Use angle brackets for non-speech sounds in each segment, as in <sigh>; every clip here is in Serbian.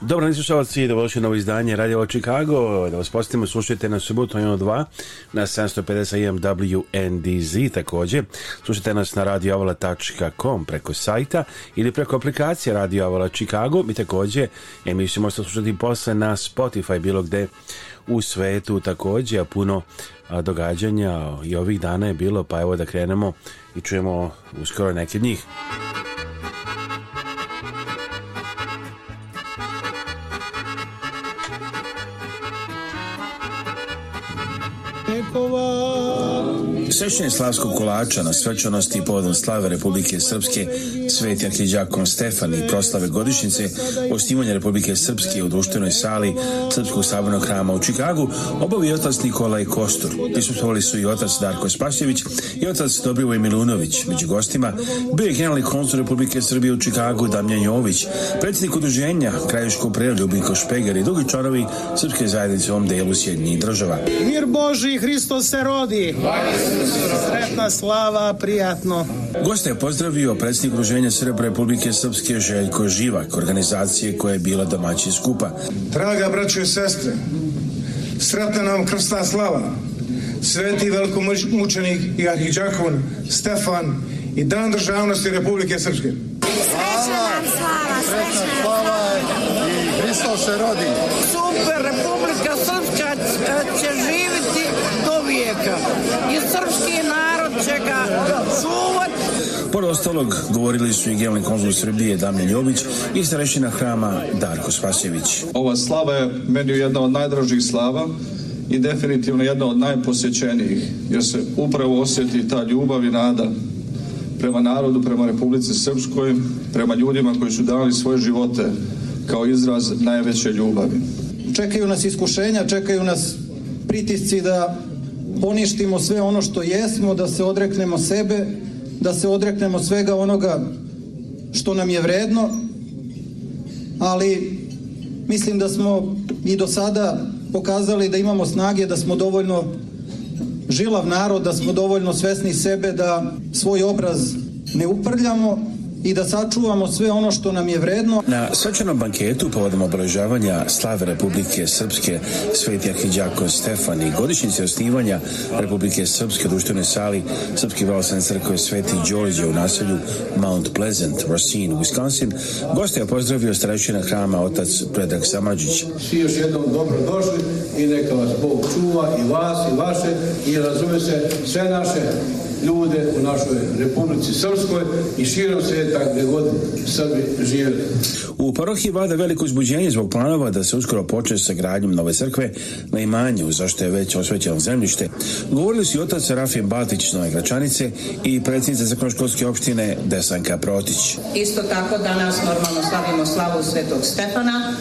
Dobro, nisu šalci, dobrodošli da novo izdanje Radio Chicago. Da vas postavimo, slušajte na subotu 2 na 750 WNDZ također. Slušajte nas na radioavala.com preko sajta ili preko aplikacije Radio Avala Chicago i također emisiju možete slušati posle na Spotify bilo gde u svetu također, puno događanja i ovih dana je bilo, pa evo da krenemo i čujemo uskoro neke od njih. एक बार Sećanje slavskog kolača na svečanosti povodom slave Republike Srpske Sveti Arhiđakom Stefan i proslave godišnjice osnivanja Republike Srpske u društvenoj sali Srpskog sabornog hrama u Čikagu obavio otac Nikolaj i Kostur. Prisutovali su i otac Darko Spašević i otac Dobrivoj Milunović. Među gostima bio je generalni konsul Republike Srbije u Čikagu Damljan Jović, predsjednik udruženja Krajiško preo Ljubinko Špegar i drugi članovi Srpske zajednice u ovom delu Sjedinjih država. Mir Boži, Hristos se rodi! Sretna slava, prijatno. Goste je pozdravio predsjednik Udruženja Srba Republike Srpske Željko Živak, organizacije koja je bila domaći skupa. Draga braćo i sestre, sretna nam krsta slava. Sveti velikomučenik i arhiđakon Stefan i Dan državnosti Republike Srpske. Srećna nam slava, srećna slava i Hristos se rodi. Super, Republika Srpska će živjeti čovjeka i srpski narod će ga čuvati. Pored ostalog, govorili su i gelni konzul Srbije Damljan Jović i starešina hrama Darko Spasjević. Ova slava je meni jedna od najdražih slava i definitivno jedna od najposjećenijih, jer se upravo osjeti ta ljubav i nada prema narodu, prema Republici Srpskoj, prema ljudima koji su dali svoje živote kao izraz najveće ljubavi. Čekaju nas iskušenja, čekaju nas pritisci da poništimo sve ono što jesmo, da se odreknemo sebe, da se odreknemo svega onoga što nam je vredno, ali mislim da smo i do sada pokazali da imamo snage, da smo dovoljno žilav narod, da smo dovoljno svesni sebe da svoj obraz ne uprljamo, i da sačuvamo sve ono što nam je vredno. Na svečanom banketu povodom obeležavanja slave Republike Srpske Sveti Arhidjako Stefan i godišnjice osnivanja Republike Srpske društvene sali Srpske pravoslavne crkve Sveti Đorđe u naselju Mount Pleasant, Racine, Wisconsin, goste je pozdravio starešina hrama otac Predrag Samadžić. Svi još jednom dobrodošli i neka vas Bog čuva i vas i vaše i razume se sve naše ljude u našoj Republici Srpskoj i širom sveta gde god Srbi žive. U parohiji vlada veliko izbuđenje zbog planova da se uskoro počne sa gradnjom nove crkve na imanju, zašto je već osvećeno zemljište. Govorili su i otac Serafim Batić iz Nove Gračanice i predsjednica zakonoškolske opštine Desanka Protić. Isto tako danas normalno slavimo slavu Svetog Stefana,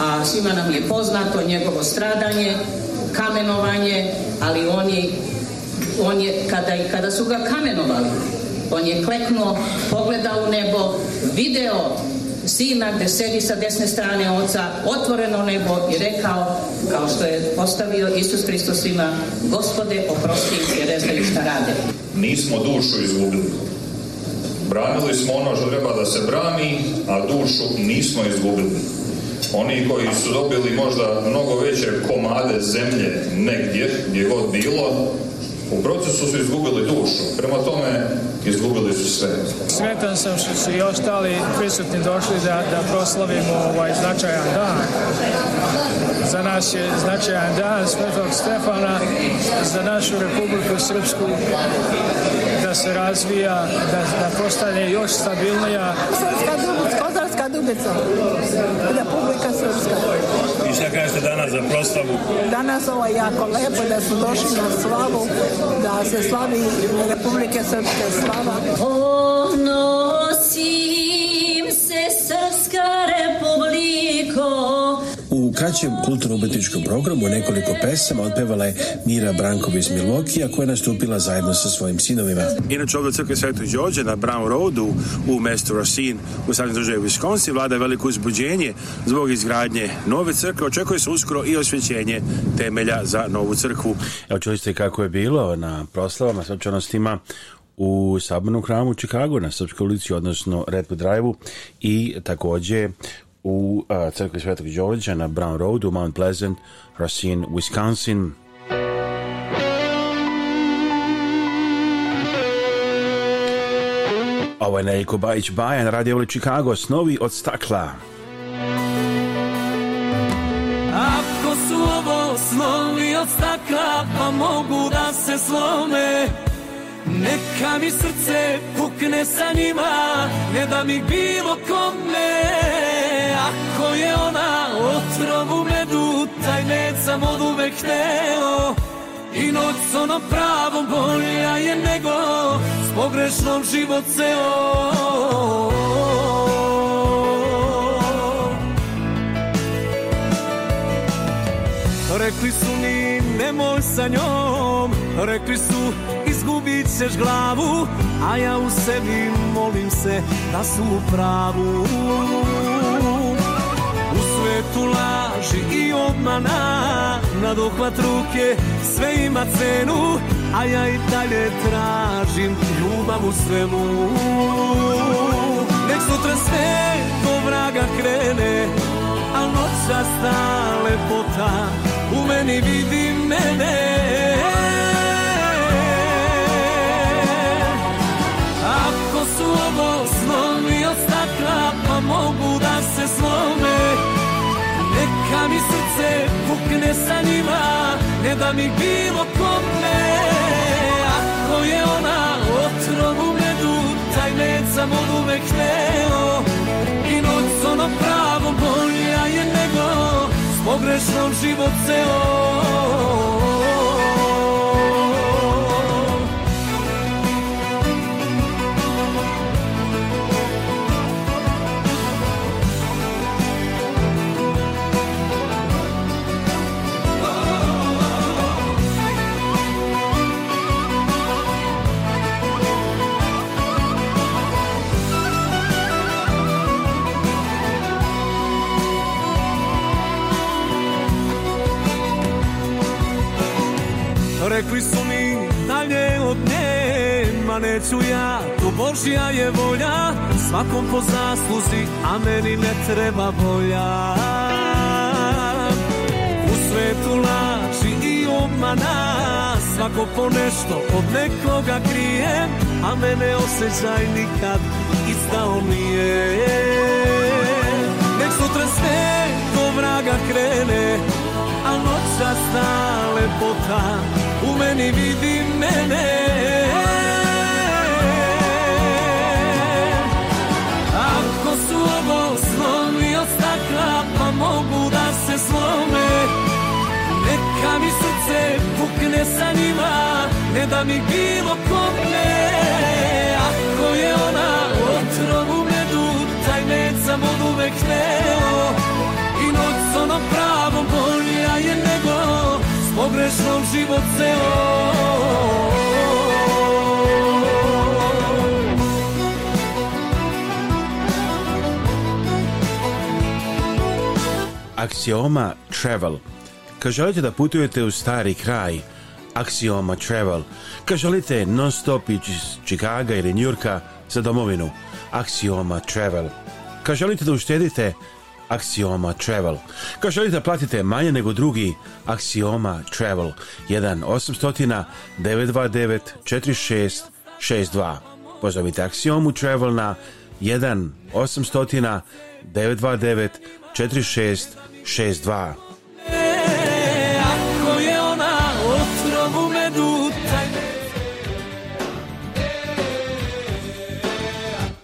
a svima nam je poznato njegovo stradanje, kamenovanje, ali oni on je, kada, kada su ga kamenovali, on je kleknuo, pogledao u nebo, video sina gde sedi sa desne strane oca, otvoreno nebo i rekao, kao što je postavio Isus Hristos svima, gospode, oprosti jer ne znaju šta rade. Nismo dušu izgubili. Branili smo ono što treba da se brani, a dušu nismo izgubili. Oni koji su dobili možda mnogo veće komade zemlje negdje, gdje god bilo, U procesu su izgubili dušu, prema tome izgubili su sve. Sretan sam što su i ostali prisutni došli da, da proslavimo ovaj značajan dan. Za nas je značajan dan Svetog Stefana, za našu Republiku Srpsku Da se razvija, da, da postane još stabilnija. Srpska Dubica, Kozarska Dubica, Republika Srpska. I šta kažete danas za proslavu? Danas ovo je jako lepo da su došli na slavu, da se slavi Republike Srpske slava. Oh, no. U kraćem kulturno-umetničkom programu nekoliko pesama otpevala je Mira Branković Milokija koja je nastupila zajedno sa svojim sinovima. Inače ovdje u crkvi Svetog Đorđe na Brown Roadu u mestu Rosin u sadnjoj državi Wisconsin vlada veliko uzbuđenje zbog izgradnje nove crkve. Očekuje se uskoro i osvećenje temelja za novu crkvu. Evo čuli ste kako je bilo na proslavama, svečanostima u Sabornom hramu u Čikagu na Srpskoj ulici, odnosno Redwood Drive-u i takođe u uh, crkvi Svetog Đorđa na Brown Road u Mount Pleasant, Racine, Wisconsin. Ovo je Neljko Bajić Bajan, Radio Oli Chicago, snovi od stakla. Ako su ovo snovi od stakla, pa mogu da se slome, Neka mi srce pukne sa njima Ne da mi bilo kome Ako je ona otrov u medu Taj med sam od uvek hteo I noć s onom pravom bolja je nego S pogrešnom život ceo Rekli su mi nemoj sa njom Rekli su kliseš glavu, a ja u sebi molim se da su u pravu. U svetu laži i obmana, na dohvat ruke sve ima cenu, a ja i dalje tražim ljubav u svemu. Nek sutra sve do vraga krene, a noća sta lepota u meni vidi mene. slovo od stakla, pa mogu da se slome Neka mi srce pukne sa njima, ne da mi bilo kome. Ako je ona otrov u medu, taj med sam od uvek hteo I noc ono pravo bolja je nego s pogrešnom život ceo Rekli su mi dalje od nje Ma neću ja, to Božja je volja Svakom po zasluzi, a meni ne treba volja U svetu laži i obmana Svako po nešto od nekoga krije A mene osjećaj nikad izdao nije Nek sutra sve do vraga krene noća sna lepota u meni vidi mene Ako su ovo slomi od stakla pa mogu da se slome Neka mi srce pukne sa njima ne da mi bilo kopne Ako je ona otrov u medu taj med sam od uvek hteo budeš nam život ceo Axioma Travel Kad želite da putujete u stari kraj Axioma Travel Kad želite non stop iz Čikaga ili Njurka za domovinu Axioma Travel Kad želite da uštedite Axioma Travel. Kao želite da platite manje nego drugi, Axioma Travel 1 800 929 4662. Pozovite Axiomu Travel na 1 800 929 4662.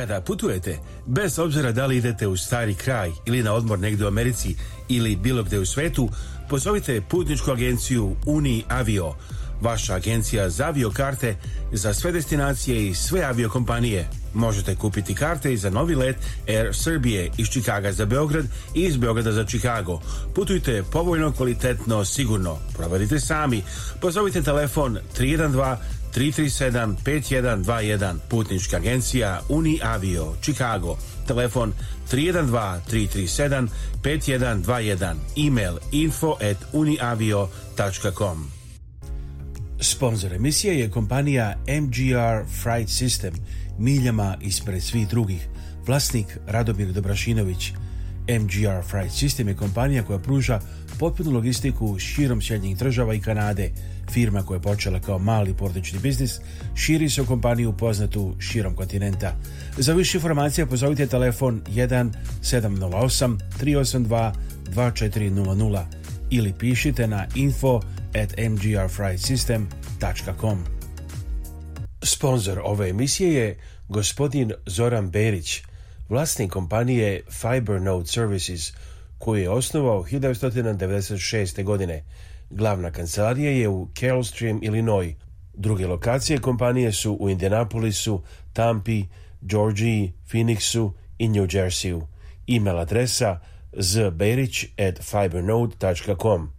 kada putujete, bez obzira da li idete u stari kraj ili na odmor negde u Americi ili bilo gde u svetu, pozovite putničku agenciju Uni Avio, vaša agencija za aviokarte za sve destinacije i sve aviokompanije. Možete kupiti karte i za novi let Air Srbije iz Čikaga za Beograd i iz Beograda za Čikago. Putujte povoljno, kvalitetno, sigurno. Proverite sami. Pozovite telefon 312 337 5121 Putnička agencija Uni Avio Chicago Telefon 312 337 5121 E-mail info at Sponzor emisije je kompanija MGR Freight System miljama ispred svih drugih. Vlasnik Radomir Dobrašinović. MGR Freight System je kompanija koja pruža potpunu logistiku širom Sjednjih država i Kanade – Firma koja je počela kao mali portični biznis širi se u kompaniju poznatu širom kontinenta. Za više informacija pozovite telefon 1 708 382 2400 ili pišite na info at mgrfriedsystem.com. Sponzor ove emisije je gospodin Zoran Berić, vlasnik kompanije Fibernode Services, koji je osnovao 1996. godine – Glavna kancelarija je u Carolstream, Illinois. Druge lokacije kompanije su u Indianapolisu, Tampi, Georgiji, Phoenixu i New Jerseyu. E-mail adresa zberić at fibernode.com.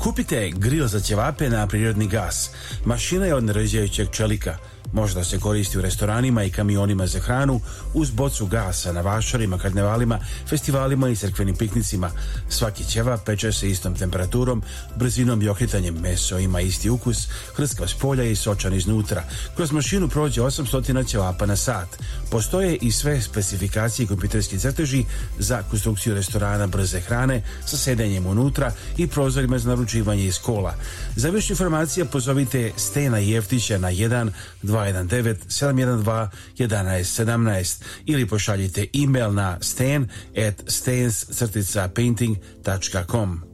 Kupite grill za ćevape na prirodni gas. Mašina je od narađajućeg čelika – Možda se koristi u restoranima i kamionima za hranu uz bocu gasa na vašarima, karnevalima, festivalima i crkvenim piknicima. Svaki ćeva peče se istom temperaturom, brzinom i okretanjem meso ima isti ukus, hrskav spolja i sočan iznutra. Kroz mašinu prođe 800 ćevapa na sat. Postoje i sve specifikacije i kompjuterski crteži za konstrukciju restorana brze hrane sa sedenjem unutra i prozorima za naručivanje iz kola. Za više informacija pozovite Stena Jeftića na 1 2 219 712 11 ili pošaljite e-mail na stan at stans-painting.com.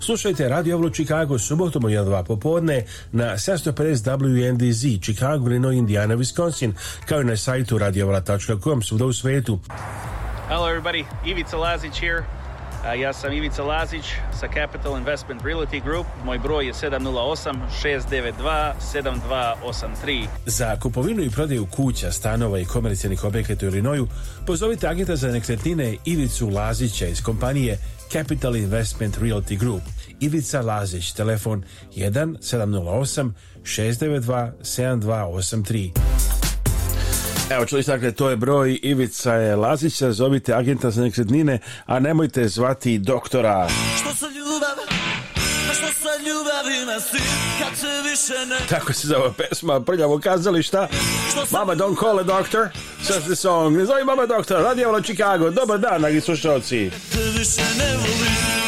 Slušajte Radio Avlu Chicago subotom u 1-2 popodne na 750 WNDZ Chicago, Illinois, Indiana, Wisconsin kao i na sajtu radioavla.com svuda u svetu. Hello everybody, Ivica Lazić here. Uh, ja sam Ivica Lazić sa Capital Investment Realty Group. Moj broj je 708-692-7283. Za kupovinu i prodaju kuća, stanova i komercijalnih objekata u Illinoisu pozovite agenta za nekretnine Ivicu Lazića iz kompanije Capital Investment Realty Group. Ivica Lazić, telefon 1 708 692 7283. Evo čuli ste, dakle, to je broj Ivica je Lazića, zovite agenta za nekretnine, a nemojte zvati doktora. Što su <laughs> Tako se zove pesma Prljavo kazališta Mama don't call a doctor Sve the song Ne zove mama doktor Radio Chicago Dobar dan, dragi slušalci više ne volim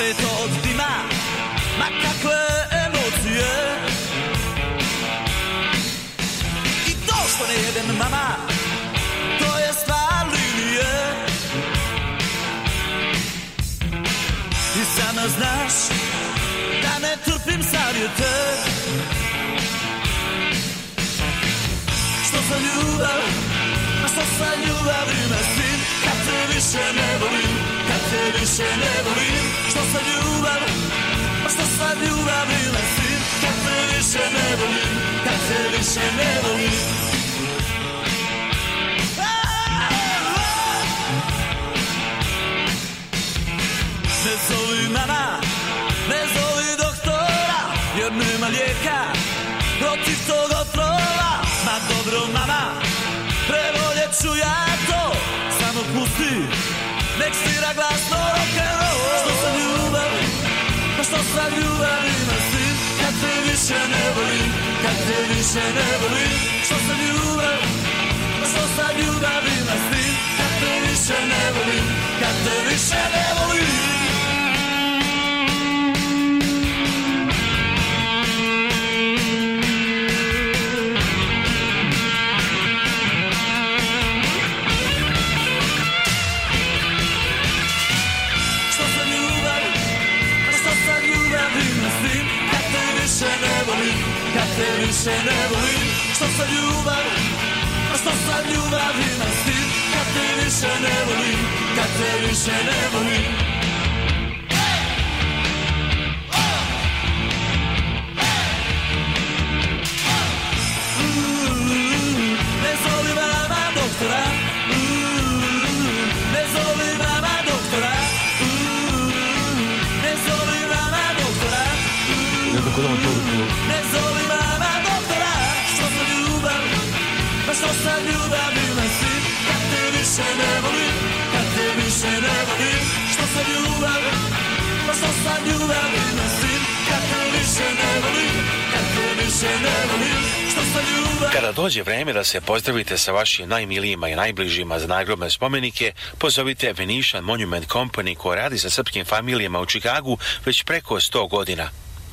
se to odtima Ma kakve emocije I to što ne jedem mama To je stvar linije Ti sama znaš Da ne trpim savjete Što za ljubav A što za ljubav ima sin Kad te više ne volim te više ne volim Što sa ljubav, što sa ljubav bila si Kad te više ne volim, kad te više ne volim Ne zovi mama, ne zovi doktora Jer nema lijeka protiv tog otrova Ma dobro mama, preboljet ću ja Nek svira glasno rock'n'roll Što sam ljubavi, pa što sam ljubavi Mrzim kad te više ne volim Kad te više ne volim Što sam ljubavi, pa što sam ljubavi Mrzim kad te više ne volim Kad te više ne volim se ne bojim Što se ljubav, što sa ljubavi nastim Kad te više ne volim, kad te više ne volim Ne zoli mama doktora Ne zoli mama doktora Ne zoli mama doktora Ne zoli mama doktora više ne volim Kad te više ne volim Što sam ljubavim Pa što sam ljubavim nosim Kad te više ne volim Kad te više ne volim Što sam ljubavim Kada dođe vreme da se pozdravite sa vašim najmilijima i najbližima za nagrobne spomenike, pozovite Venetian Monument Company koja radi sa srpskim familijama u Čikagu već preko 100 godina.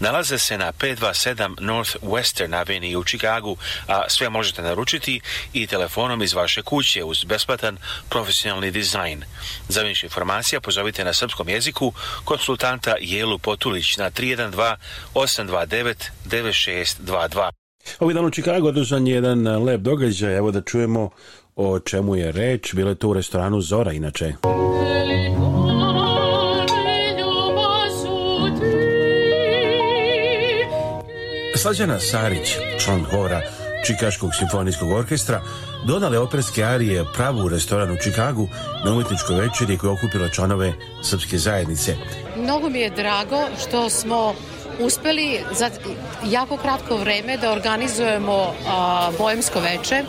Nalaze se na 527 North Western Avenue u Čikagu, a sve možete naručiti i telefonom iz vaše kuće uz besplatan profesionalni dizajn. Za više informacija pozovite na srpskom jeziku konsultanta Jelu Potulić na 312 829 9622. Ovaj dan u Čikagu održan je jedan lep događaj, evo da čujemo o čemu je reč, bilo je to u restoranu Zora inače. Slađana Sarić, član hora Čikaškog simfonijskog orkestra, donale operske arije pravu u restoran u Čikagu na umetničkoj večeri koja je okupila članove srpske zajednice. Mnogo mi je drago što smo uspeli za jako kratko vreme da organizujemo a, bojemsko veče.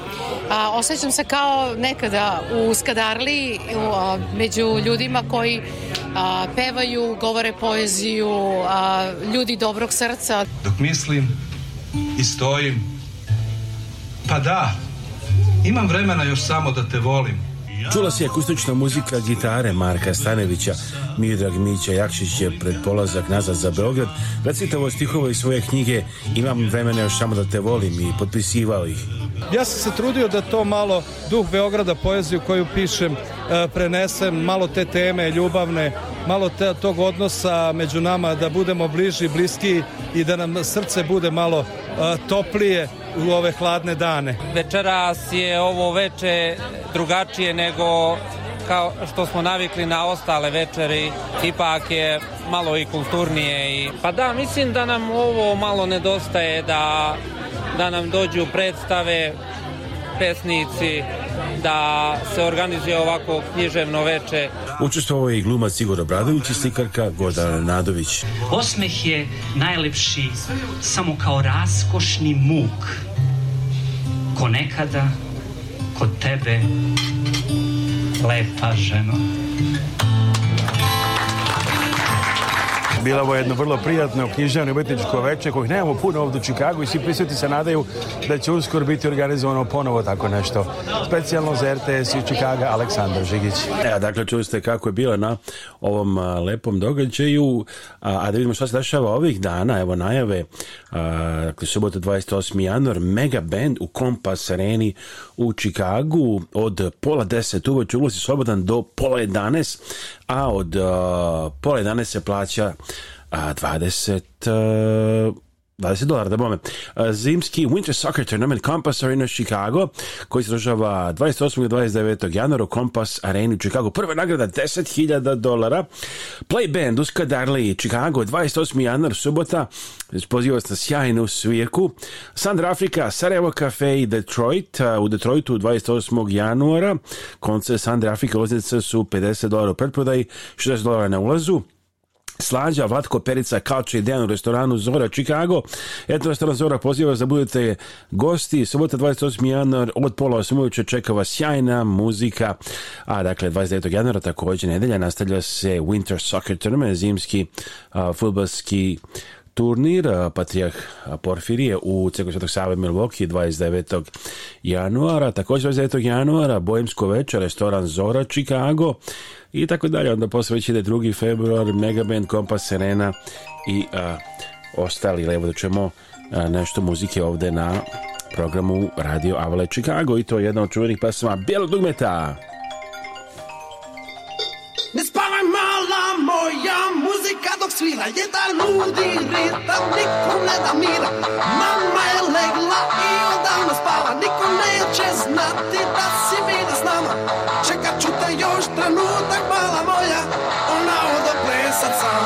A, osjećam se kao nekada u Skadarli a, među ljudima koji a, pevaju, govore poeziju, a, ljudi dobrog srca. Dok mislim i stojim, pa da, imam vremena još samo da te volim Čula se akustična muzika gitare Marka Stanevića, Midrag Mića Jakšić je pred polazak nazad za Beograd recitavo stihove iz svoje knjige Imam vremena još samo da te volim i potpisivao ih. Ja sam se trudio da to malo duh Beograda poeziju koju pišem e, prenesem, malo te teme ljubavne, malo te, tog odnosa među nama da budemo bliži, bliski i da nam srce bude malo toplije u ove hladne dane. Večeras je ovo veče drugačije nego kao što smo navikli na ostale večeri, ipak je malo i kulturnije. I... Pa da, mislim da nam ovo malo nedostaje, da, da nam dođu predstave, pesnici, da se organizuje ovako književno veče. Učestvovao je i glumac Igor Obradović i slikarka Gordana Nadović. Osmeh je najlepši samo kao raskošni muk. Ko nekada, kod tebe, lepa žena. Bilo ovo jedno vrlo prijatno književno umetničko veče kojih nemamo puno ovdje u Čikagu i svi prisutni se nadaju da će uskoro biti organizovano ponovo tako nešto. Specijalno za RTS i Čikaga Aleksandar Žigić. E, dakle, čuli ste kako je bila na ovom a, lepom događaju, a, a da vidimo šta se dešava ovih dana, evo najave, a, dakle, subota 28. januar, mega band u Kompas Areni u Čikagu od pola deset uveče ulazi slobodan do pola 11 a od uh, pola 11 se plaća a, 20 20 dolara, da bome. Zimski Winter Soccer Tournament Compass Arena Chicago, koji se održava 28. i 29. januara u Compass Arena u Chicago. Prva nagrada 10.000 dolara. Play Band, Uska Darley, Chicago, 28. januar, subota. Poziva se na sjajnu svirku. Sandra Afrika, Sarajevo Cafe i Detroit. U Detroitu 28. januara. Konce Sandra Afrika oznice su 50 dolara u pretprodaji, 60 dolara na ulazu. Slađa, Vlatko Perica, Kače i Dejan u restoranu Zora Chicago. Eto, restoran Zora poziva vas da budete gosti. Sobota 28. januar od pola 8 uče čeka vas sjajna muzika. A dakle, 29. januara takođe nedelja nastavlja se Winter Soccer Tournament, zimski uh, futbalski turnir Patrijah Porfirije u Crkvi Svetog Save Milwaukee 29. januara, također 29. januara Bojemsko večer, restoran Zora Chicago i tako dalje, onda posle već ide 2. februar, Megaband, Kompas Serena i a, ostali, evo da ćemo a, nešto muzike ovde na programu Radio Avale Chicago i to je jedna od čuvenih pesama Bijelog dugmeta. svira Jedan ludi ritam, niko ne da mira Mama je legla i odavno spava Niko neće znati da si bila s nama Čekat ću te još trenutak, mala moja Ona odo plesat sam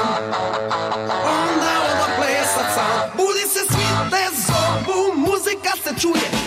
Ona odo plesat sam Budi se svi te zovu, muzika se čuje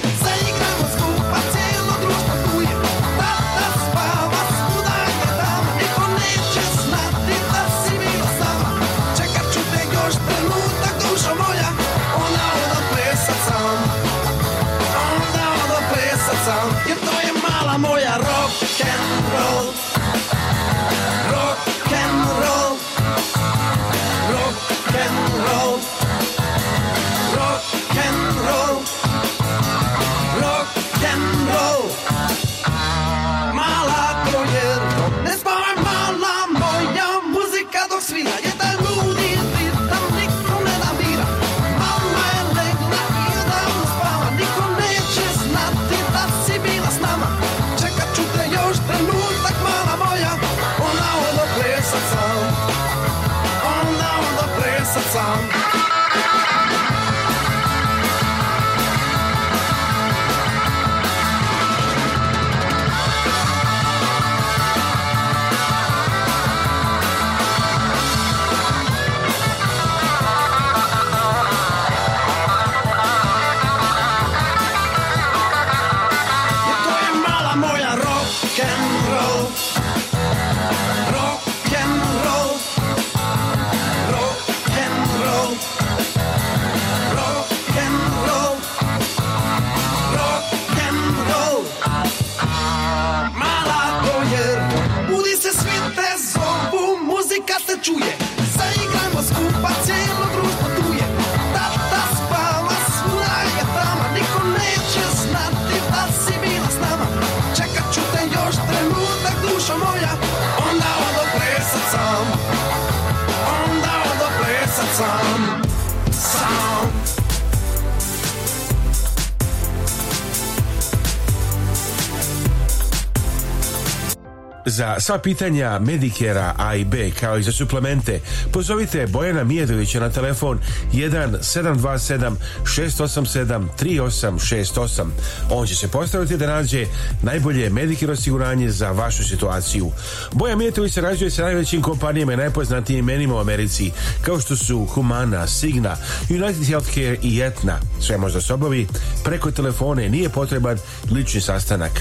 za sva pitanja Medikera A i B kao i za suplemente pozovite Bojana Mijedovića na telefon 1 727 687 3868. On će se postaviti da nađe najbolje Medicare osiguranje za vašu situaciju. Bojan Mijetović sarađuje sa najvećim kompanijama i najpoznatijim imenima u Americi kao što su Humana, Signa, United Healthcare i Etna. Sve možda se obavi preko telefone nije potreban lični sastanak.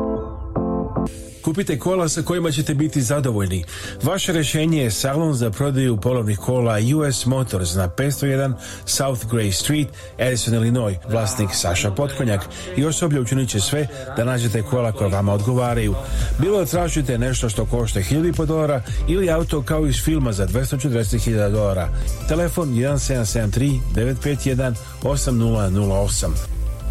Kupite kola sa kojima ćete biti zadovoljni. Vaše rešenje je salon za prodaju polovnih kola US Motors na 501 South Gray Street, Edison, Illinois. Vlasnik Saša Potkonjak i osoblje učinit će sve da nađete kola koja vama odgovaraju. Bilo da tražite nešto što košta 1000 dolara ili auto kao iz filma za 240.000 dolara. Telefon 1773 951 8008.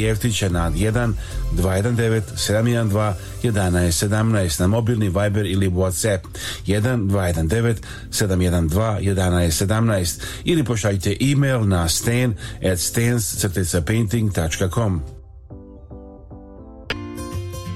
Jeftića na 1 219 712 1117 na mobilni Viber ili WhatsApp 1 219 712 1117 ili pošaljite e-mail na stan at stans-painting.com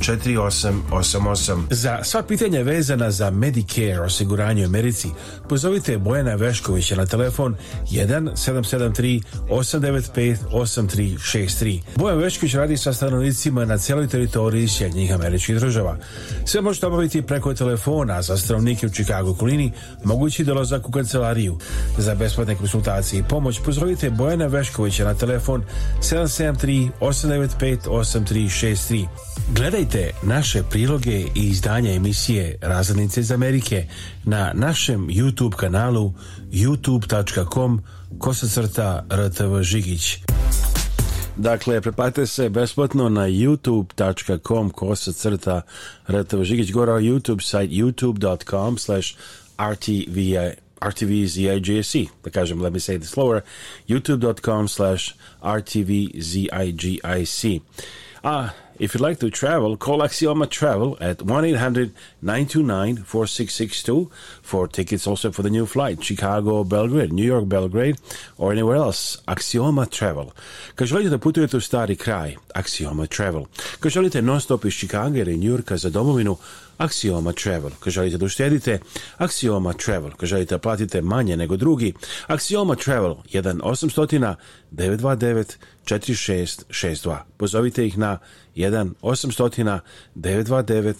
4888. Za sva pitanja vezana za Medicare osiguranje u Americi, pozovite Bojana Veškovića na telefon 1 773 895 Bojan Vešković radi sa stanovnicima na celoj teritoriji Sjednjih američkih država. Sve možete obaviti preko telefona za stanovnike u Čikagu Kulini, mogući dolazak u kancelariju. Za besplatne konsultacije i pomoć pozovite Bojana Veškovića na telefon 773 895 8363. Gledajte Pratite naše priloge i izdanja emisije Razrednice iz Amerike na našem YouTube kanalu youtube.com kosacrta rtv žigić. Dakle, pretplatite se besplatno na youtube.com kosacrta rtv žigić. Gore na YouTube site youtube.com slash rtvi RTVZIGSC. Like e, da let me say this slower. YouTube.com slash RTVZIGIC. Ah, If you'd like to travel, call Axioma Travel at 1 800 929 4662 for tickets also for the new flight, Chicago Belgrade, New York Belgrade, or anywhere else. Axioma Travel. Kad želite da putujete u stari kraj, Axioma Travel. Kad želite non-stop iz Chicago ili New Yorka za domovinu, Axioma Travel ako želite da uštedite, Axioma Travel ako želite da platite manje nego drugi, Axioma Travel 1 800 929 4662. Pozovite ih na 1 800 929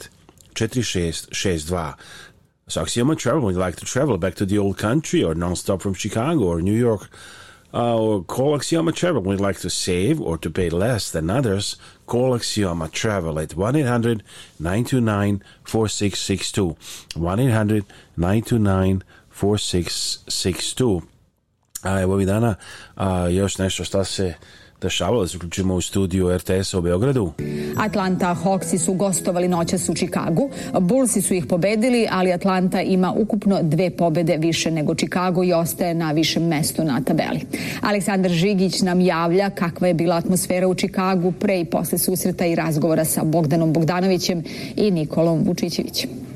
4662. So Axioma Travel, when you like to travel back to the old country or non-stop from Chicago or New York, uh, or call Axioma Travel when you like to save or to pay less than others, call Axioma Travel at 1 800 929 4662. 1 800 929 4662. Ovaj, evo vi dana, još nešto šta se dešavalo, da se uključimo u studiju RTS u Beogradu. Atlanta Hawksi su gostovali noćas u Čikagu, Bullsi su ih pobedili, ali Atlanta ima ukupno dve pobede više nego Čikago i ostaje na višem mestu na tabeli. Aleksandar Žigić nam javlja kakva je bila atmosfera u Čikagu pre i posle susreta i razgovora sa Bogdanom Bogdanovićem i Nikolom Vučićevićem.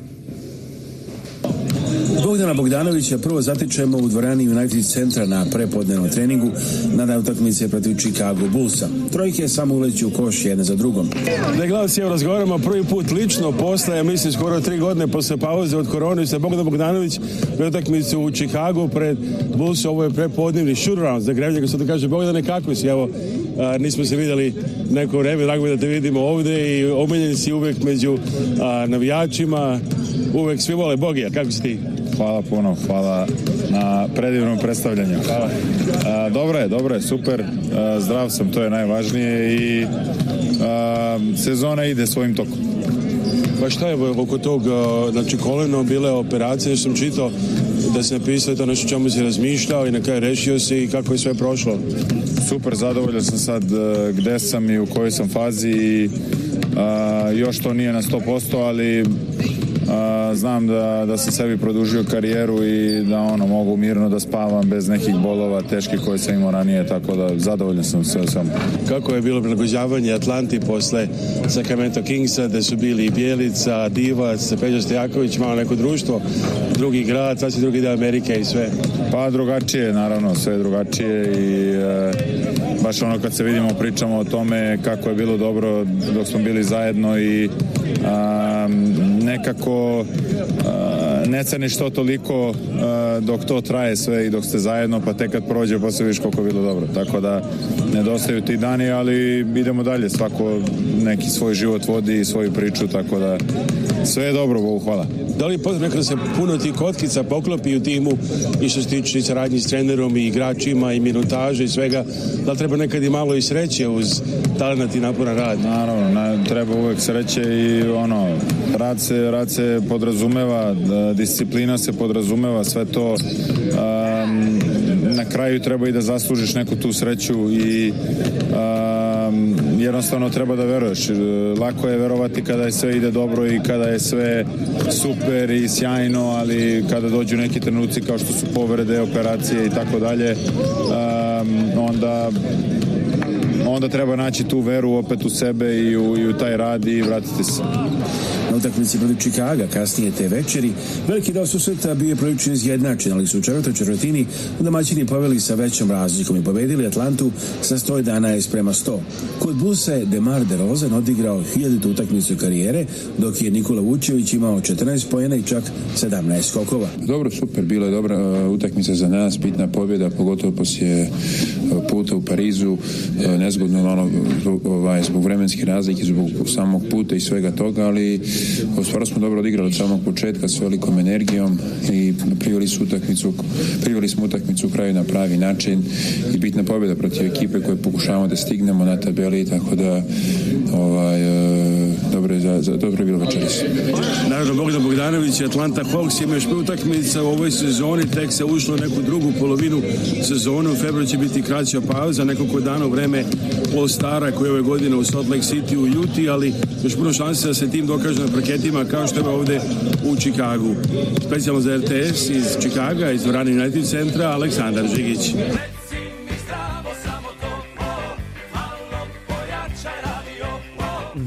Bogdana Bogdanovića prvo zatičemo u dvorani United centra na prepodnevnom treningu na utakmice protiv Chicago Bullsa. Trojke samo uleću u koš jedne za drugom. Da glavci evo razgovaramo prvi put lično posle, ja mislim skoro tri godine posle pauze od korone se Bogdan Bogdanović pred utakmicu u Chicago pred Bulls ovo je prepodnevni shootaround za grevljaka sad da kaže Bogdane kakvi si evo a, nismo se videli neko vreme drago mi da te vidimo ovde i omiljen si uvek među a, navijačima uvek svi vole Bogija kako si ti? Hvala puno, hvala na predivnom predstavljanju. Hvala. A, dobro je, dobro je, super. A, zdrav sam, to je najvažnije i a, sezona ide svojim tokom. Pa šta je oko tog, znači koleno bile operacije, sam čitao da se napisao to nešto čemu si razmišljao i na kraju rešio si i kako je sve prošlo. Super, zadovoljan sam sad e, gde sam i u kojoj sam fazi i a, još to nije na 100%, ali znam da, da sam sebi produžio karijeru i da ono mogu mirno da spavam bez nekih bolova teških koje sam imao ranije, tako da zadovoljan sam sve sam. Kako je bilo prilagođavanje Atlanti posle Sacramento Kingsa, da su bili i Bjelica, Divac, Peđa Stojaković, malo neko društvo, drugi grad, sasvim drugi deo Amerike i sve? Pa drugačije, naravno, sve drugačije i e, baš ono kad se vidimo pričamo o tome kako je bilo dobro dok smo bili zajedno i a, nekako ne ceniš to toliko dok to traje sve i dok ste zajedno, pa tek kad prođe pa posle vidiš koliko je bilo dobro. Tako da nedostaju ti dani, ali idemo dalje. Svako neki svoj život vodi i svoju priču, tako da sve je dobro, Bogu hvala da li je da se puno tih kotkica poklopi u timu i što se tiče i saradnji s trenerom i igračima i minutaže i svega, da treba nekad i malo i sreće uz talent i naporan rad? Naravno, na, treba uvek sreće i ono, rad se, rad se podrazumeva, da, disciplina se podrazumeva, sve to um, na kraju treba i da zaslužiš neku tu sreću i um, jednostavno treba da veruješ. E, lako je verovati kada je sve ide dobro i kada je sve super i sjajno, ali kada dođu neki trenuci kao što su povrede, operacije i tako dalje, onda onda treba naći tu veru opet u sebe i u, i u taj rad i vratiti se. Na utakmici protiv Čikaga kasnije te večeri veliki deo susreta bio je prilično izjednačen, ali su u četvrtoj četvrtini domaćini poveli sa većom razlikom i pobedili Atlantu sa 111 prema 100. Kod Busa je Demar DeRozan odigrao 1000 utakmicu karijere, dok je Nikola Vučević imao 14 pojena i čak 17 skokova. Dobro, super, bila je dobra uh, utakmica za nas, bitna pobjeda, pogotovo poslije puta u Parizu e, nezgodno ono, zbog, ovaj, zbog vremenske razlike, zbog samog puta i svega toga, ali stvarno smo dobro odigrali od samog početka s velikom energijom i priveli su utakmicu priveli smo utakmicu u kraju na pravi način i bitna pobjeda protiv ekipe koje pokušavamo da stignemo na tabeli tako da ovaj, e, dobre za, za dobro bilo večeras. Naravno, Bogdan Bogdanović i Atlanta Hawks ima još utakmica u ovoj sezoni, tek se ušlo u neku drugu polovinu sezone, u februar će biti kraća pauza, nekoliko dana u vreme All Stara koji je ove godine u Salt Lake City u Utah, ali još puno šanse da se tim dokaže na parketima kao što je ovde u Čikagu. Specijalno za RTS iz Čikaga, iz Vrani United centra, Aleksandar Žigić.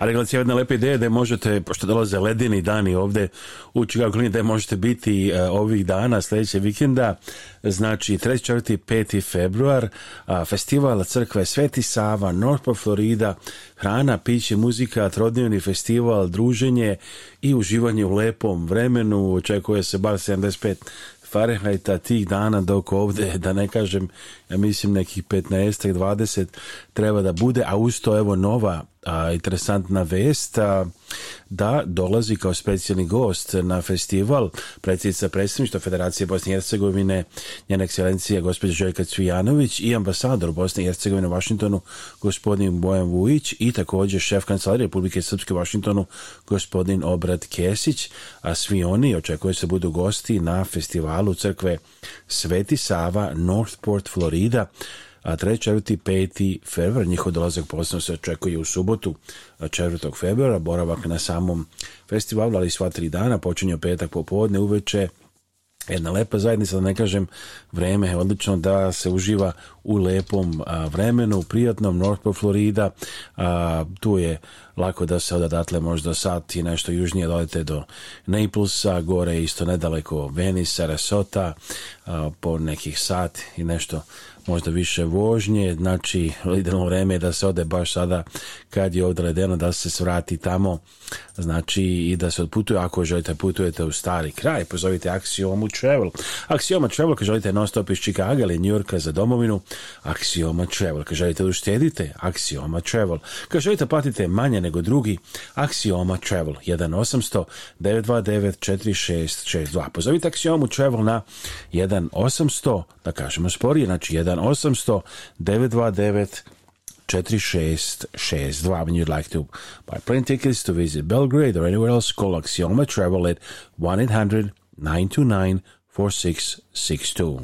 Ali gledajte, jedna lepa ideja da možete, pošto dolaze ledini dani ovde u Chicago Klini, da možete biti e, ovih dana, sledeće vikenda, znači 3. 4. 5. februar, festival crkve Sveti Sava, North Norpa, Florida, hrana, piće, muzika, trodnevni festival, druženje i uživanje u lepom vremenu, očekuje se bar 75 Fahrenheita tih dana dok ovde, da ne kažem, ja mislim nekih 15-20 treba da bude, a usto evo nova a, interesantna vest a, da dolazi kao specijalni gost na festival predsjednica predstavništva Federacije Bosne i Hercegovine, njena ekscelencija gospođa Željka Cvijanović i ambasador Bosne i Hercegovine u Vašingtonu gospodin Bojan Vujić i takođe šef kancelarije Republike Srpske u Vašingtonu gospodin Obrad Kesić, a svi oni očekuje se budu gosti na festivalu crkve Sveti Sava Northport, Florida a 3. četvrti, 5. februar, njihov dolazak posebno se očekuje u subotu 4. februara, boravak na samom festivalu, ali sva tri dana, počinje petak popodne, uveče, jedna lepa zajednica, da ne kažem, vreme je odlično da se uživa u lepom a, vremenu, prijatnom, Northport, Florida, a, tu je lako da se odatle možda sat i nešto južnije dodete do Naplesa, gore isto nedaleko Venisa, Resota, po nekih sat i nešto možda više vožnje, znači idealno vreme je da se ode baš sada kad je ovdje ledeno da se svrati tamo, znači i da se odputuje, ako želite putujete u stari kraj, pozovite Axioma Travel. Axioma Travel, kad želite non stop iz Čikaga ili Njurka za domovinu, Axioma Travel, kad želite da uštedite, Axioma Travel, kad želite platite manje nego drugi, Axioma Travel, 1 800 929 4662. Pozovite Axioma Travel na 1 1800, da kažemo sporije, znači 1800 929 4662. When you'd like to buy plane tickets to visit Belgrade or anywhere else, call Axioma Travel at 1 800 929 4662.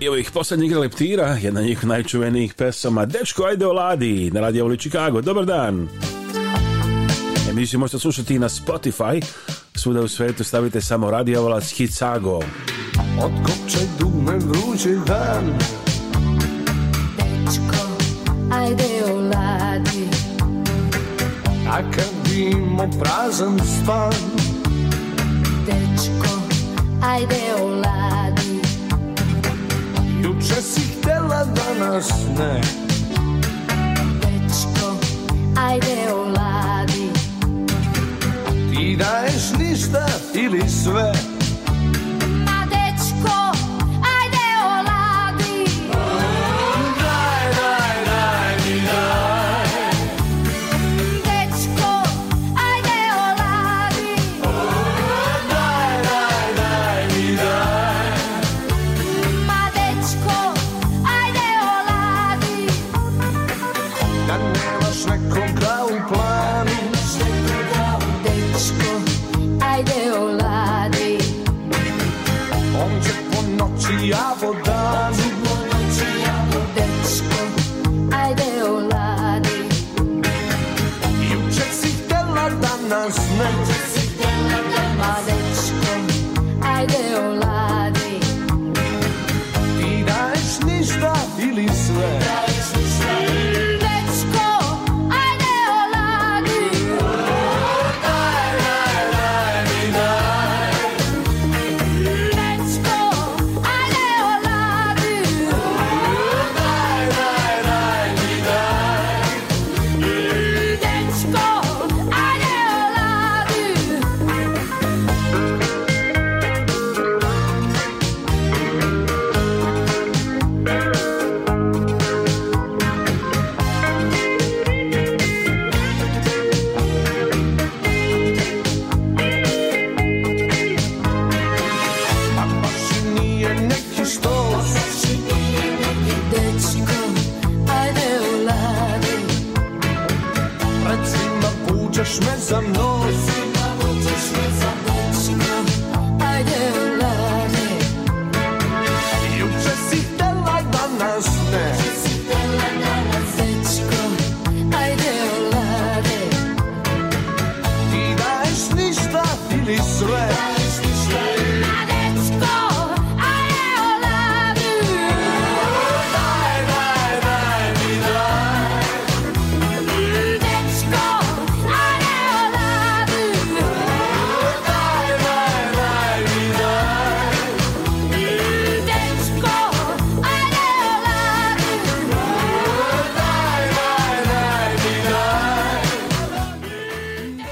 I ovih posljednjih leptira, jedna njih najčuvenijih pesama, Dečko, ajde o ladi, na Radio Voli Čikago, dobar dan! Dobar dan! emisiju možete slušati na Spotify. Svuda u svetu stavite samo radiovalas Chicago. Od kopče dume vrući dan Dečko, ajde oladi A kad imamo prazan stan Dečko, ajde oladi Juče si htjela, danas ne Dečko, ajde oladi i daješ ništa ili sve Ma dečko, ajde oladi Daj, daj, daj mi daj Dečko, ajde oladi Daj, daj, daj mi daj Ma dečko, ajde oladi Da nemaš neko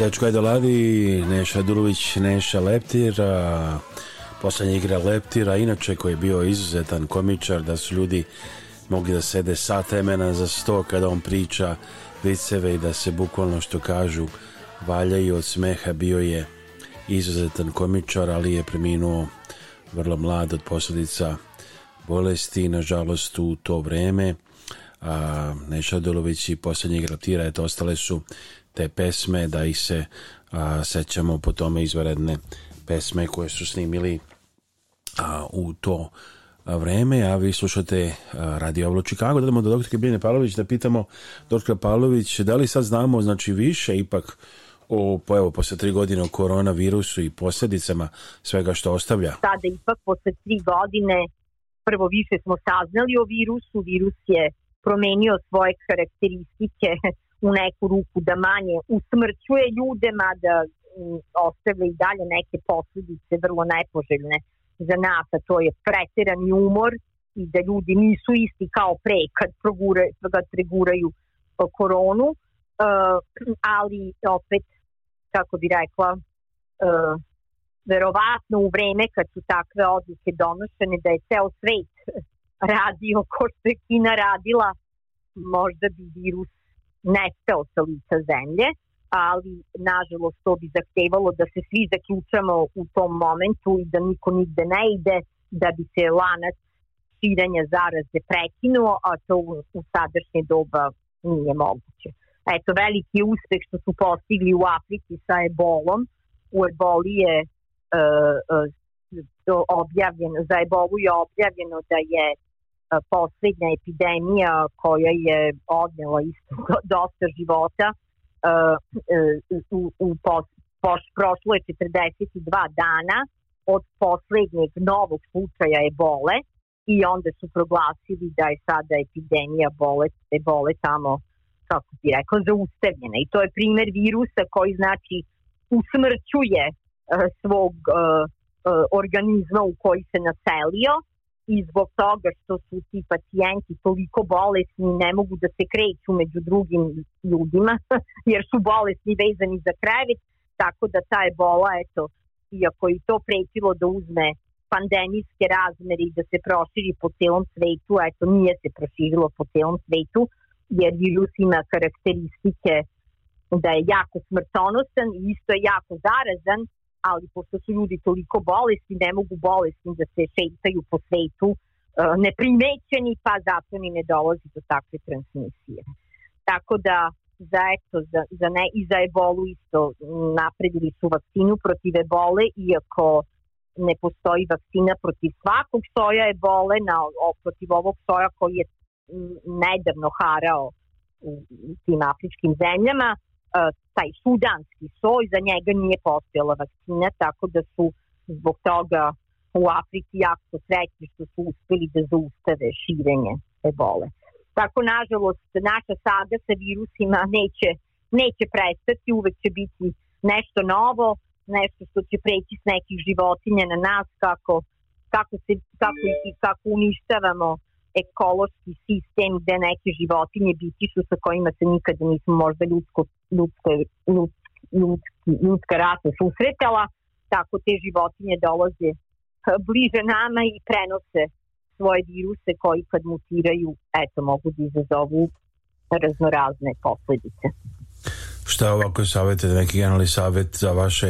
Dečko je dolazi Neša Dulović, Neša Leptir Poslednja igra Leptira Inače koji je bio izuzetan komičar Da su ljudi mogli da sede sat vremena za sto Kada on priča viceve I da se bukvalno što kažu Valjaju od smeha Bio je izuzetan komičar Ali je preminuo vrlo mlad Od posledica bolesti Nažalost u to vreme a Neša Dulović i posljednji igra Leptira Eto ostale su te pesme, da i se a, sećamo po tome izvaredne pesme koje su snimili a, u to vreme, a vi slušate Radio Avlo Čikago. Dademo do doktorke Biljane Pavlović da pitamo doktora Pavlović da li sad znamo znači više ipak o, po, evo, posle tri godine o koronavirusu i posledicama svega što ostavlja? Sada ipak posle tri godine prvo više smo saznali o virusu, virus je promenio svoje karakteristike u neku ruku da manje usmrćuje ljude, mada mm, ostavlja i dalje neke posledice vrlo nepoželjne za nas, a to je pretirani umor i da ljudi nisu isti kao pre kad, progure, kad preguraju pa, koronu, eh, ali opet, kako bi rekla, eh, verovatno u vreme kad su takve odluke donošene da je ceo svet radio ko što je Kina radila, možda bi virus nestao sa lica zemlje, ali nažalost to bi zahtevalo da se svi zaključamo u tom momentu i da niko nigde ne ide, da bi se lanac širenja zaraze prekinuo, a to u, u sadašnje doba nije moguće. Eto, veliki uspeh što su postigli u Africi sa ebolom. U eboli je e, e, objavljeno, za ebolu je objavljeno da je posljednja epidemija koja je odnjela isto <laughs> dosta života e, u, u pos, poš, prošlo je 42 dana od poslednjeg novog slučaja ebole i onda su proglasili da je sada epidemija bole, ebole tamo kako bi rekao, zaustavljena. I to je primer virusa koji znači usmrćuje e, svog e, organizma u koji se naselio i zbog toga što su ti pacijenti toliko bolesni ne mogu da se kreću među drugim ljudima <laughs> jer su bolesni vezani za krevet tako da ta ebola eto iako i to pretilo da uzme pandemijske razmere i da se proširi po celom svetu, eto nije se proširilo po celom svetu jer virus ima karakteristike da je jako smrtonosan i isto je jako zarazan ali pošto su ljudi toliko bolesni, ne mogu bolesti da se šetaju po svetu e, neprimećeni, pa zato ni ne dolazi do takve transmisije. Tako da za, eto, za, za ne, i za ebolu isto napredili su vakcinu protiv ebole, iako ne postoji vakcina protiv svakog soja ebole, na, o, protiv ovog soja koji je nedavno harao u, u tim afričkim zemljama, taj sudanski soj, za njega nije postojala vakcina, tako da su zbog toga u Africi jako srećni što su uspeli da zaustave širenje ebole. Tako, nažalost, naša saga sa virusima neće, neće prestati, uvek će biti nešto novo, nešto što će preći s nekih životinja na nas, kako, kako, se, kako, i, kako uništavamo ekološki sistem gde neke životinje biti su sa kojima se nikada nismo možda ljudsko, ljudsko, ljudsko, ljudski, ljudska rasa susretala, tako te životinje dolaze e, bliže nama i prenose svoje viruse koji kad mutiraju, eto, mogu da izazovu raznorazne posledice. Šta ovako savete, neki generalni savet za vaše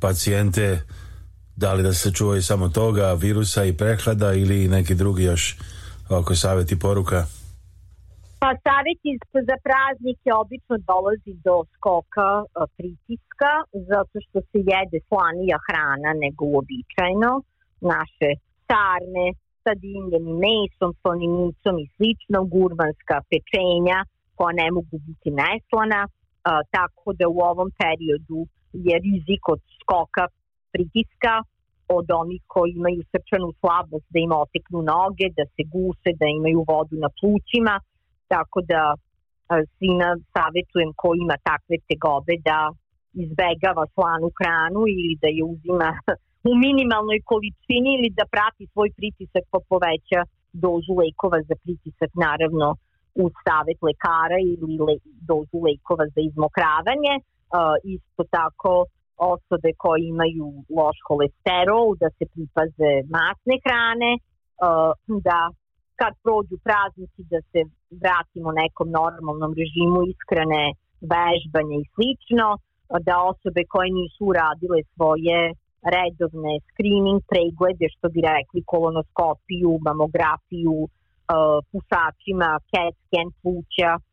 pacijente, da li da se čuvaju samo toga, virusa i prehlada ili neki drugi još Ovako savjet i poruka? Pa savjet za praznike obično dolazi do skoka e, pritiska zato što se jede slanija hrana nego uobičajeno. Naše sarne sa dimljenim mesom, slaninicom i slično, gurmanska pečenja koja ne mogu biti neslana, e, tako da u ovom periodu je rizik od skoka pritiska od onih koji imaju srčanu slabost, da ima oteknu noge, da se guse, da imaju vodu na plućima, tako da e, svina savjetujem ko ima takve tegobe da izbegava slanu hranu ili da je uzima <laughs> u minimalnoj količini ili da prati svoj pritisak pa poveća dozu lekova za pritisak naravno u savet lekara ili le, dozu lekova za izmokravanje. Uh, isto tako osobe koje imaju loš holesterol, da se pripaze masne hrane, uh, da kad prođu praznici da se vratimo nekom normalnom režimu iskrane vežbanja i slično, da osobe koje nisu uradile svoje redovne screening preglede, što bi rekli kolonoskopiju, mamografiju, uh, pušačima, CAT scan pluća uh,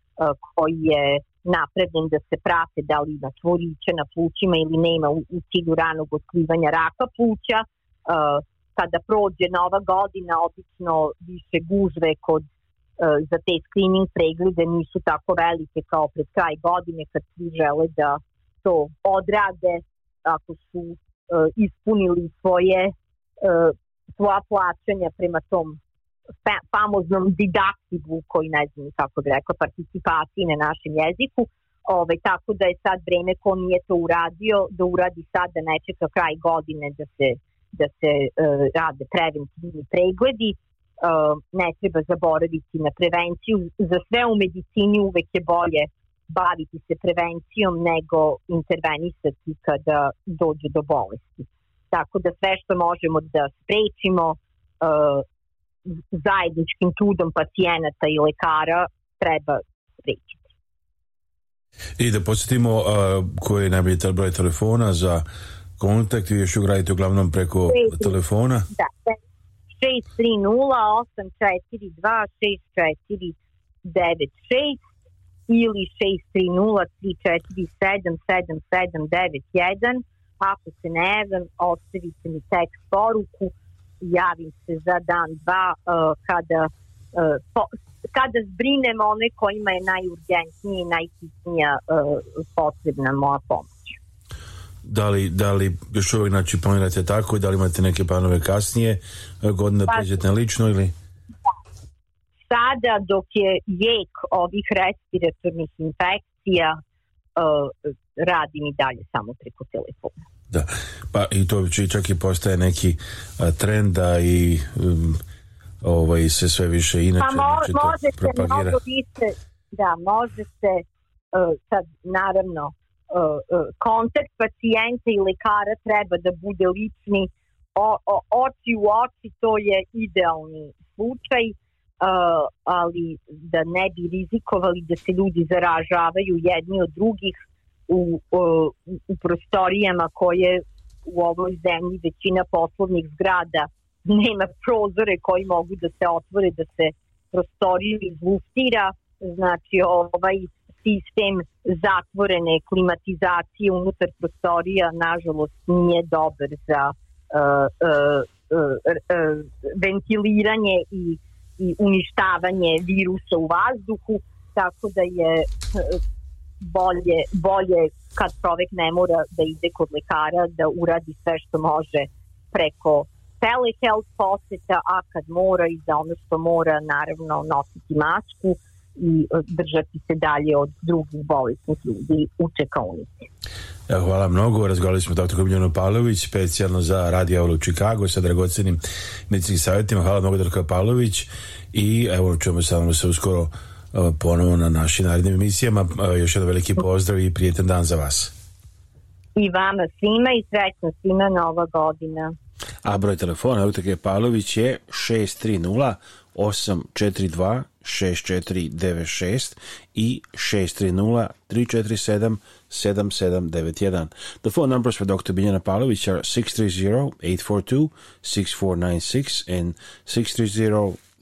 koji je napravljen da se prate da li ima tvoriće na plućima ili nema u, u cilju ranog otkrivanja raka pluća. Uh, kada prođe nova godina, obično više gužve kod uh, za te screening preglede nisu tako velike kao pred kraj godine kad svi žele da to odrade ako su uh, ispunili svoje uh, svoja plaćanja prema tom famoznom didaktivu koji ne znam kako bi rekla, participaciji na našem jeziku, Ove, ovaj, tako da je sad vreme ko nije to uradio, da uradi sad, da ne čeka kraj godine da se, da se e, rade preventivni pregledi, e, ne treba zaboraviti na prevenciju. Za sve u medicini uvek je bolje baviti se prevencijom nego intervenisati kada dođe do bolesti. Tako da sve što možemo da sprečimo e, zajedničkim trudom pacijenata i lekara treba sprečiti. I da podsjetimo koji je najbolji broj telefona za kontakt, vi još ugradite uglavnom preko 6, telefona. Da, 630 da. 842 ili 630-347-7791. Ako se ne javim, ostavite mi tekst poruku, javim se za dan, dva, e, kada, e, kada zbrinem one kojima je najurgentnije i najhitnija e, potrebna moja pomoć. Da li, da li još uvek znači, planirate tako i da li imate neke planove kasnije godine pa, pređete lično ili? Da. Sada dok je jek ovih respiratornih infekcija radim i dalje samo preko telefona. Da, pa i to čak i postaje neki a, trend da i um, ovaj, se sve više inače pa mo, može to propagira. Mnogo više, da, može se uh, sad naravno uh, e, uh, e, kontakt pacijenta i lekara treba da bude lični o, o, oči u oči to je idealni slučaj ali da ne bi rizikovali da se ljudi zaražavaju jedni od drugih u, u, prostorijama koje u ovoj zemlji većina poslovnih zgrada <laughs> nema prozore koji mogu da se otvore, da se prostoriju izluftira, znači ovaj sistem zatvorene klimatizacije unutar prostorija nažalost nije dobar za uh, uh, uh, ventiliranje i, i uništavanje virusa u vazduhu, tako da je e, bolje, bolje kad čovek ne mora da ide kod lekara, da uradi sve što može preko telehealth poseta, a kad mora i za ono što mora, naravno, nositi masku i e, držati se dalje od drugih bolesnih ljudi u čekaonici. Evo, hvala mnogo. Razgovarali smo dr. Miljano Pavlović, specijalno za Radio Avlo Chicago sa dragocenim medicinskim savjetima. Hvala mnogo, dr. Pavlović. I evo, čujemo se, se uskoro ponovo na našim narednim emisijama. Još jedan veliki pozdrav i prijetan dan za vas. I vama svima i srećno svima nova godina. A broj telefona Uteke Pavlović je 630 842 6496 i 630 347 7791. The phone numbers for Dr. Biljana Pavlović are 630 842 6496 and 630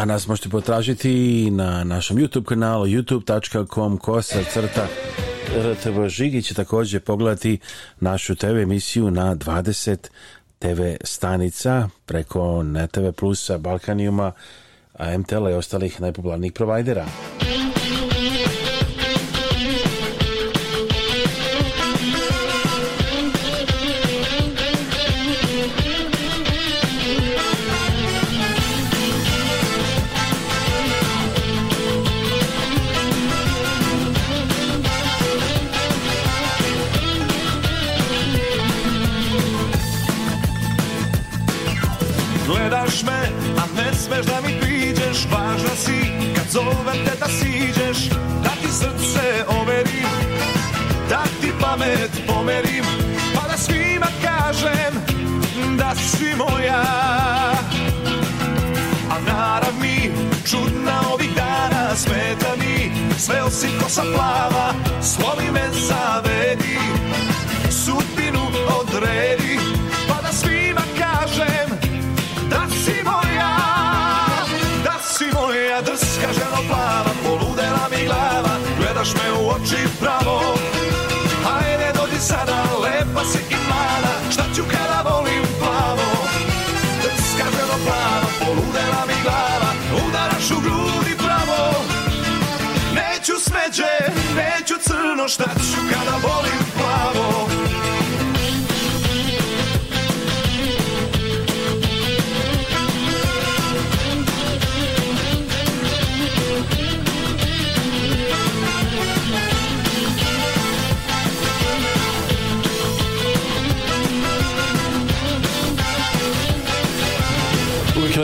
A nas možete potražiti na našem YouTube kanalu youtube.com kosa crta RTV Žigić takođe pogledati našu TV emisiju na 20 TV stanica preko NETV Plusa, Balkanijuma, MTL i ostalih najpopularnijih provajdera. opet pomerim Pa da svima kažem da si moja A narav mi čudna ovih dana smeta mi Sve osim kosa plava slovi me zavedi Sudbinu odredi lepa si i mlada, šta ću kada volim plavo? Skaženo plava, poludela mi glava, udaraš u grudi pravo. Neću smeđe, neću crno, šta ću kada volim plavo?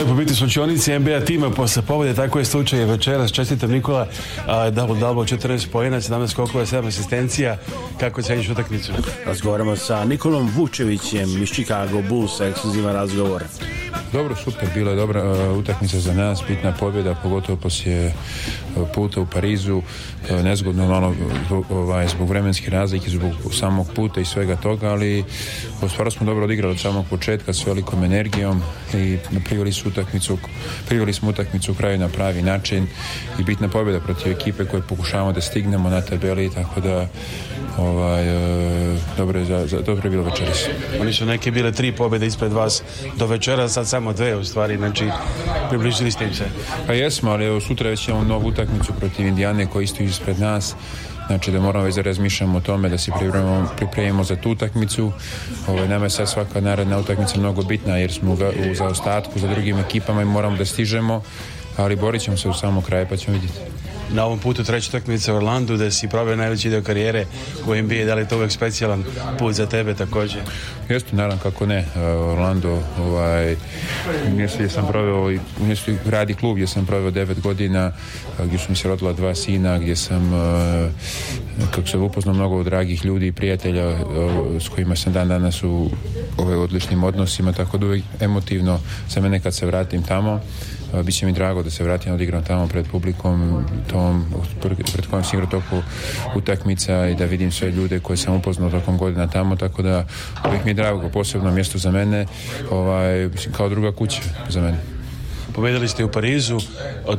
lepo biti sunčionici NBA tima posle pobjede, tako je slučaj večeras. Čestitam Nikola, uh, double double, 14 pojena, 17 skokova, 7 asistencija. Kako se ceniš utakmicu? Razgovaramo sa Nikolom Vučevićem iz Chicago Bulls, ekskluzivan razgovor. Dobro, super, bila je dobra uh, utakmica za nas, bitna pobjeda, pogotovo poslije uh, puta u Parizu, uh, nezgodno malo zbog, uh, ovaj, zbog vremenske razlike, zbog samog puta i svega toga, ali uh, stvarno smo dobro odigrali od samog početka s velikom energijom i priveli, su utakmicu, priveli smo utakmicu u kraju na pravi način i bitna pobjeda protiv ekipe koje pokušavamo da stignemo na tabeli, tako da ovaj, e, dobro, za, za, dobro je bilo večeras. Oni su neke bile tri pobjede ispred vas do večera, sad samo dve u stvari, znači približili ste im se. Pa jesmo, ali evo, sutra već imamo novu utakmicu protiv Indijane koji isto ispred nas. Znači da moramo već da razmišljamo o tome da se pripremimo, pripremimo za tu utakmicu. Ovo, ovaj, nama je sad svaka naredna utakmica mnogo bitna jer smo ga, u zaostatku za drugim ekipama i moramo da stižemo, ali borit ćemo se u samom kraju pa ćemo vidjeti na ovom putu treća takmice u Orlandu gdje si pravio najveći deo karijere u NBA, da li je to uvijek specijalan put za tebe takođe? Jeste, naravno, kako ne. E, Orlando, ovaj, mjesto gdje sam proveo, ovaj, mjesto radi klub gdje sam proveo devet godina, e, gdje su mi se rodila dva sina, gdje sam e, kako se upoznao mnogo dragih ljudi i prijatelja s kojima sam dan danas u ovaj, odličnim odnosima, tako da uvek emotivno za mene kad se vratim tamo, biće mi drago da se vratim odigram tamo pred publikom, to tom, pred kojom sam igrao toku utakmica i da vidim sve ljude koje sam upoznao tokom godina tamo, tako da uvijek mi je drago, posebno mjesto za mene, ovaj, mislim, kao druga kuća za mene pobedili ste u Parizu,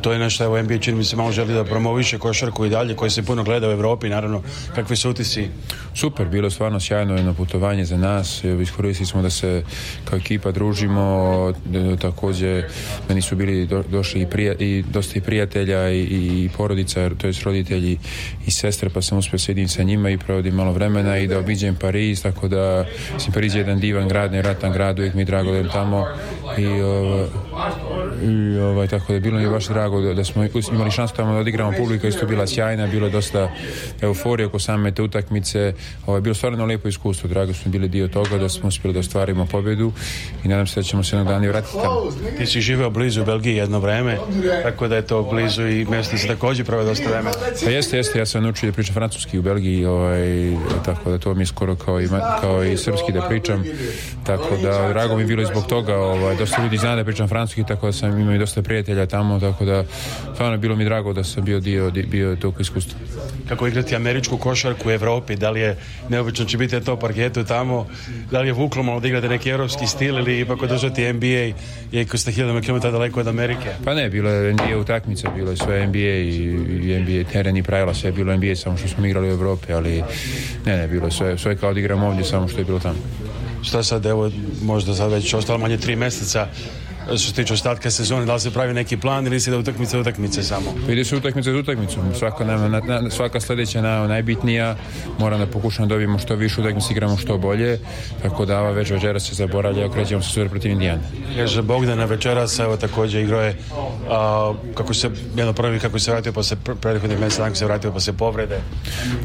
to je nešto, evo NBA čini mi se malo želi da promoviše košarku i dalje, koji se puno gleda u Europi, naravno, kakvi su utisci? Super, bilo stvarno sjajno jedno putovanje za nas, iskoristili smo da se kao ekipa družimo, e, takođe, meni su bili do, došli i, prija, i dosta i prijatelja i, i porodica, to jest roditelji i sestre, pa sam uspio da sedim sa njima i provodim malo vremena i da obiđem Pariz, tako da mislim Pariz je jedan divan grad, nevratan grad, uvijek mi je drago da je tamo i, o, e, i ovaj, tako da bilo mi je baš drago da, da smo imali šansu tamo da odigramo publika isto bila sjajna, bilo je dosta euforije oko same te utakmice ovaj, bilo stvarno lepo iskustvo, drago smo bili dio toga da smo uspjeli da ostvarimo pobedu i nadam se da ćemo se jednog dana i vratiti tamo Ti si živeo blizu Belgije jedno vreme tako da je to blizu i mjesto se također prave dosta vremena Pa jeste, jeste, ja sam naučio da pričam francuski u Belgiji ovaj, tako da to mi je skoro kao i, kao i srpski da pričam tako da drago mi je bilo i zbog toga ovaj, dosta ljudi zna da pričam francuski tako da sam sam imao i dosta prijatelja tamo, tako da stvarno bilo mi drago da sam bio dio, bio tog iskustva. Kako igrati američku košarku u Evropi, da li je neobično će biti to parketu tamo, da li je vuklo malo da igrate neki evropski stil ili ipak održati NBA iako ste hiljadama kilometara daleko od Amerike? Pa ne, bilo je NBA utakmica, bilo je sve NBA i, i NBA teren i pravila, sve bilo NBA samo što smo igrali u Evropi, ali ne, ne, bilo je sve, sve kao da igram ovdje, samo što je bilo tamo. Šta sad, evo, možda sad već ostalo manje tri mjeseca, što se tiče ostatka sezone, da li se pravi neki plan ili se da utakmice utakmice samo? Ide se utakmice za utakmicom, svaka, nam, na, svaka sljedeća na, najbitnija, moram da pokušam da dobijemo što više utakmice, igramo što bolje, tako da ova već večeras se zaboravlja, okrećemo se sutra protiv Indijana. Kaže Bogdana večeras, evo takođe igrao je, a, kako se, jedno prvi kako se vratio se prethodnih mjesta, kako se vratio pa se povrede.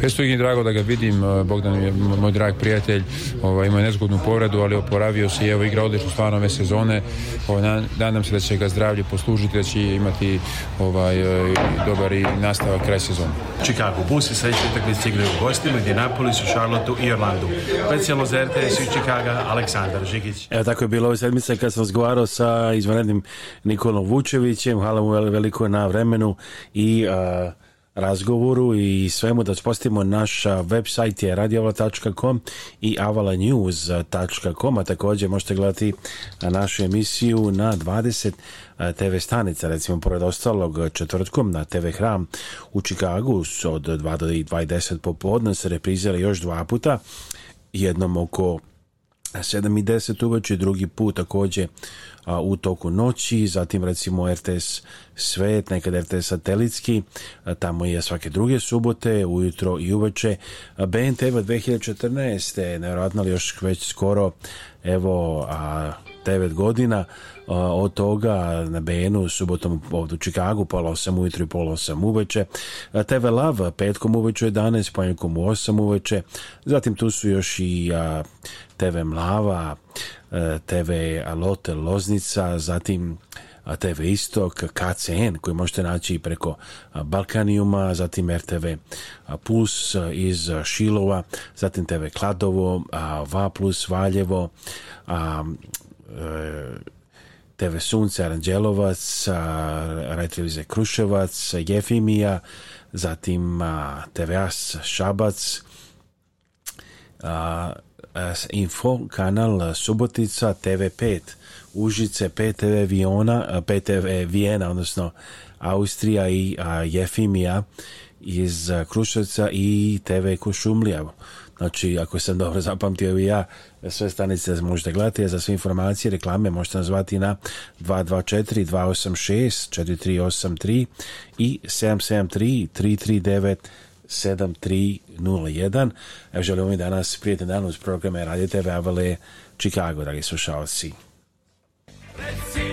Pesto je drago da ga vidim, Bogdan je moj drag prijatelj, ovaj, imao je nezgodnu povredu, ali oporavio se i evo igra odlično stvarno ove sezone, ovaj, na, nadam se da će ga zdravlje poslužiti, da će imati ovaj, e, dobar i nastavak kraj sezona. Chicago Bulls i sledeće utakmice igraju u gostima, Indianapolisu, Charlotteu i Orlandu. Specijalno za RTS i Chicago, Aleksandar Žigić. Evo tako je bilo ove sedmice kad sam razgovarao sa izvanrednim Nikolom Vučevićem. Hvala mu veliko na vremenu i... A, razgovoru i svemu da spostimo naš sajt je radioavala.com i avalanews.com a također možete gledati našu emisiju na 20 TV stanica, recimo pored ostalog četvrtkom na TV Hram u Čikagu od 2 do 2.10 popodne se reprizira još dva puta jednom oko 7 i 10 uveče, drugi put takođe a, u toku noći, zatim recimo RTS Svet, nekad RTS Satelitski, a, tamo je svake druge subote, ujutro i uveče. A, BNTV 2014. nevjerojatno li još već skoro, evo, a, 9 godina, od toga na Benu subotom ovdje u Čikagu pola 8 ujutru i pola 8 uveče TV Lava petkom uveče 11 panjkom u 8 uveče zatim tu su još i TV Mlava TV Lote Loznica zatim TV Istok, KCN koji možete naći preko Balkanijuma, zatim RTV Plus iz Šilova, zatim TV Kladovo, Va Plus Valjevo, TV Sunce, Aranđelovac, Rajtrilize Kruševac, Jefimija, zatim TV As, Šabac, Info, kanal Subotica, TV5, Užice, PTV Viona, PTV Viena, odnosno Austrija i Jefimija iz Kruševca i TV Košumlija. Znači, ako sam dobro zapamtio i ja, sve stanice možete gledati, a za sve informacije reklame možete nazvati na 224 286 4383 i 773 339 7301. Evo želimo mi danas prijetan dan uz programe Radio TV Avale Chicago, dragi slušalci. Reci!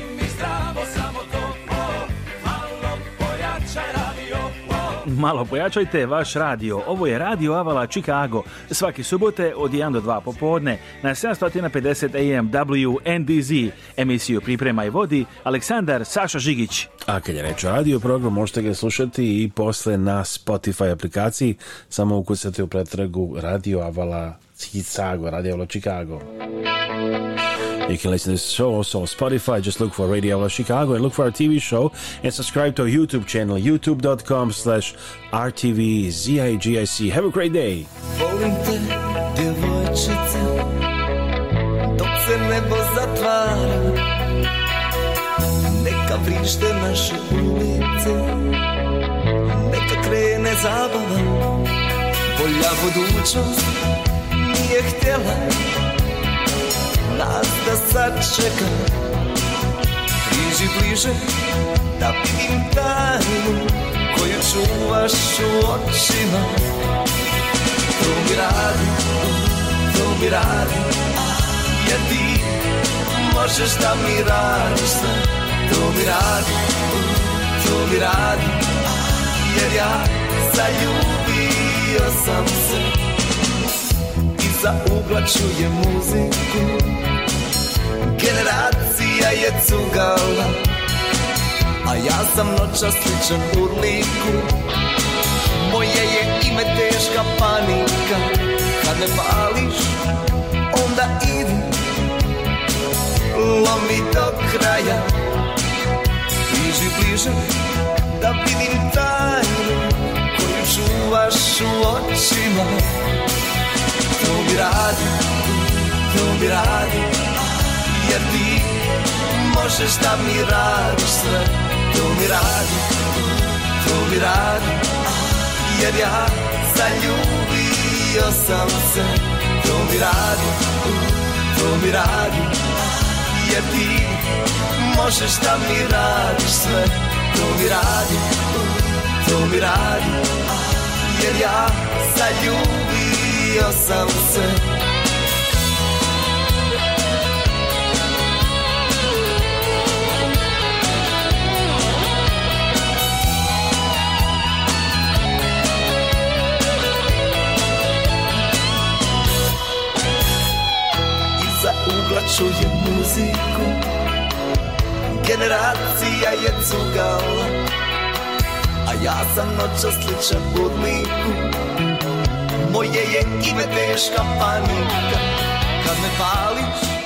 malo pojačajte vaš radio. Ovo je Radio Avala Chicago. Svaki subote od 1 do 2 popodne na 750 AM WNDZ. Emisiju Priprema i vodi Aleksandar Saša Žigić. A kad je reč o radio program, možete ga slušati i posle na Spotify aplikaciji. Samo ukusate u pretragu Radio Avala Chicago. Radio Avala Chicago. You can listen to this show also on Spotify. Just look for Radio La Chicago and look for our TV show and subscribe to our YouTube channel, youtube.com slash RTVZIGIC. Have a great day. nije htjela nas da sačeka Bliži, bliže, da vidim tajnu Koju čuvaš u očima To mi radi, to mi radi Ja ti možeš da mi radiš sve To mi radi, to mi radi Jer ja zaljubio sam se za ugla čuje muziku Generacija je cugala A ja sam noća sličan urliku Moje je ime teška panika Kad me pališ, onda idi Lomi do kraja Bliži, bliže, da vidim tajnu Koju čuvaš u očima to mi radi, to mi radi Jer ti možeš da mi radiš sve To mi radi, to mi radi Jer ja zaljubio sam se To mi radi, to mi radi Jer ti možeš da mi radi sve To mi radi, to mi radi Jer ja zaljubio Izgubio sam se ugla čuje muziku Generacija je cugala A ja sam noća sličan budniku Moje je ime teška panika Kad me pališ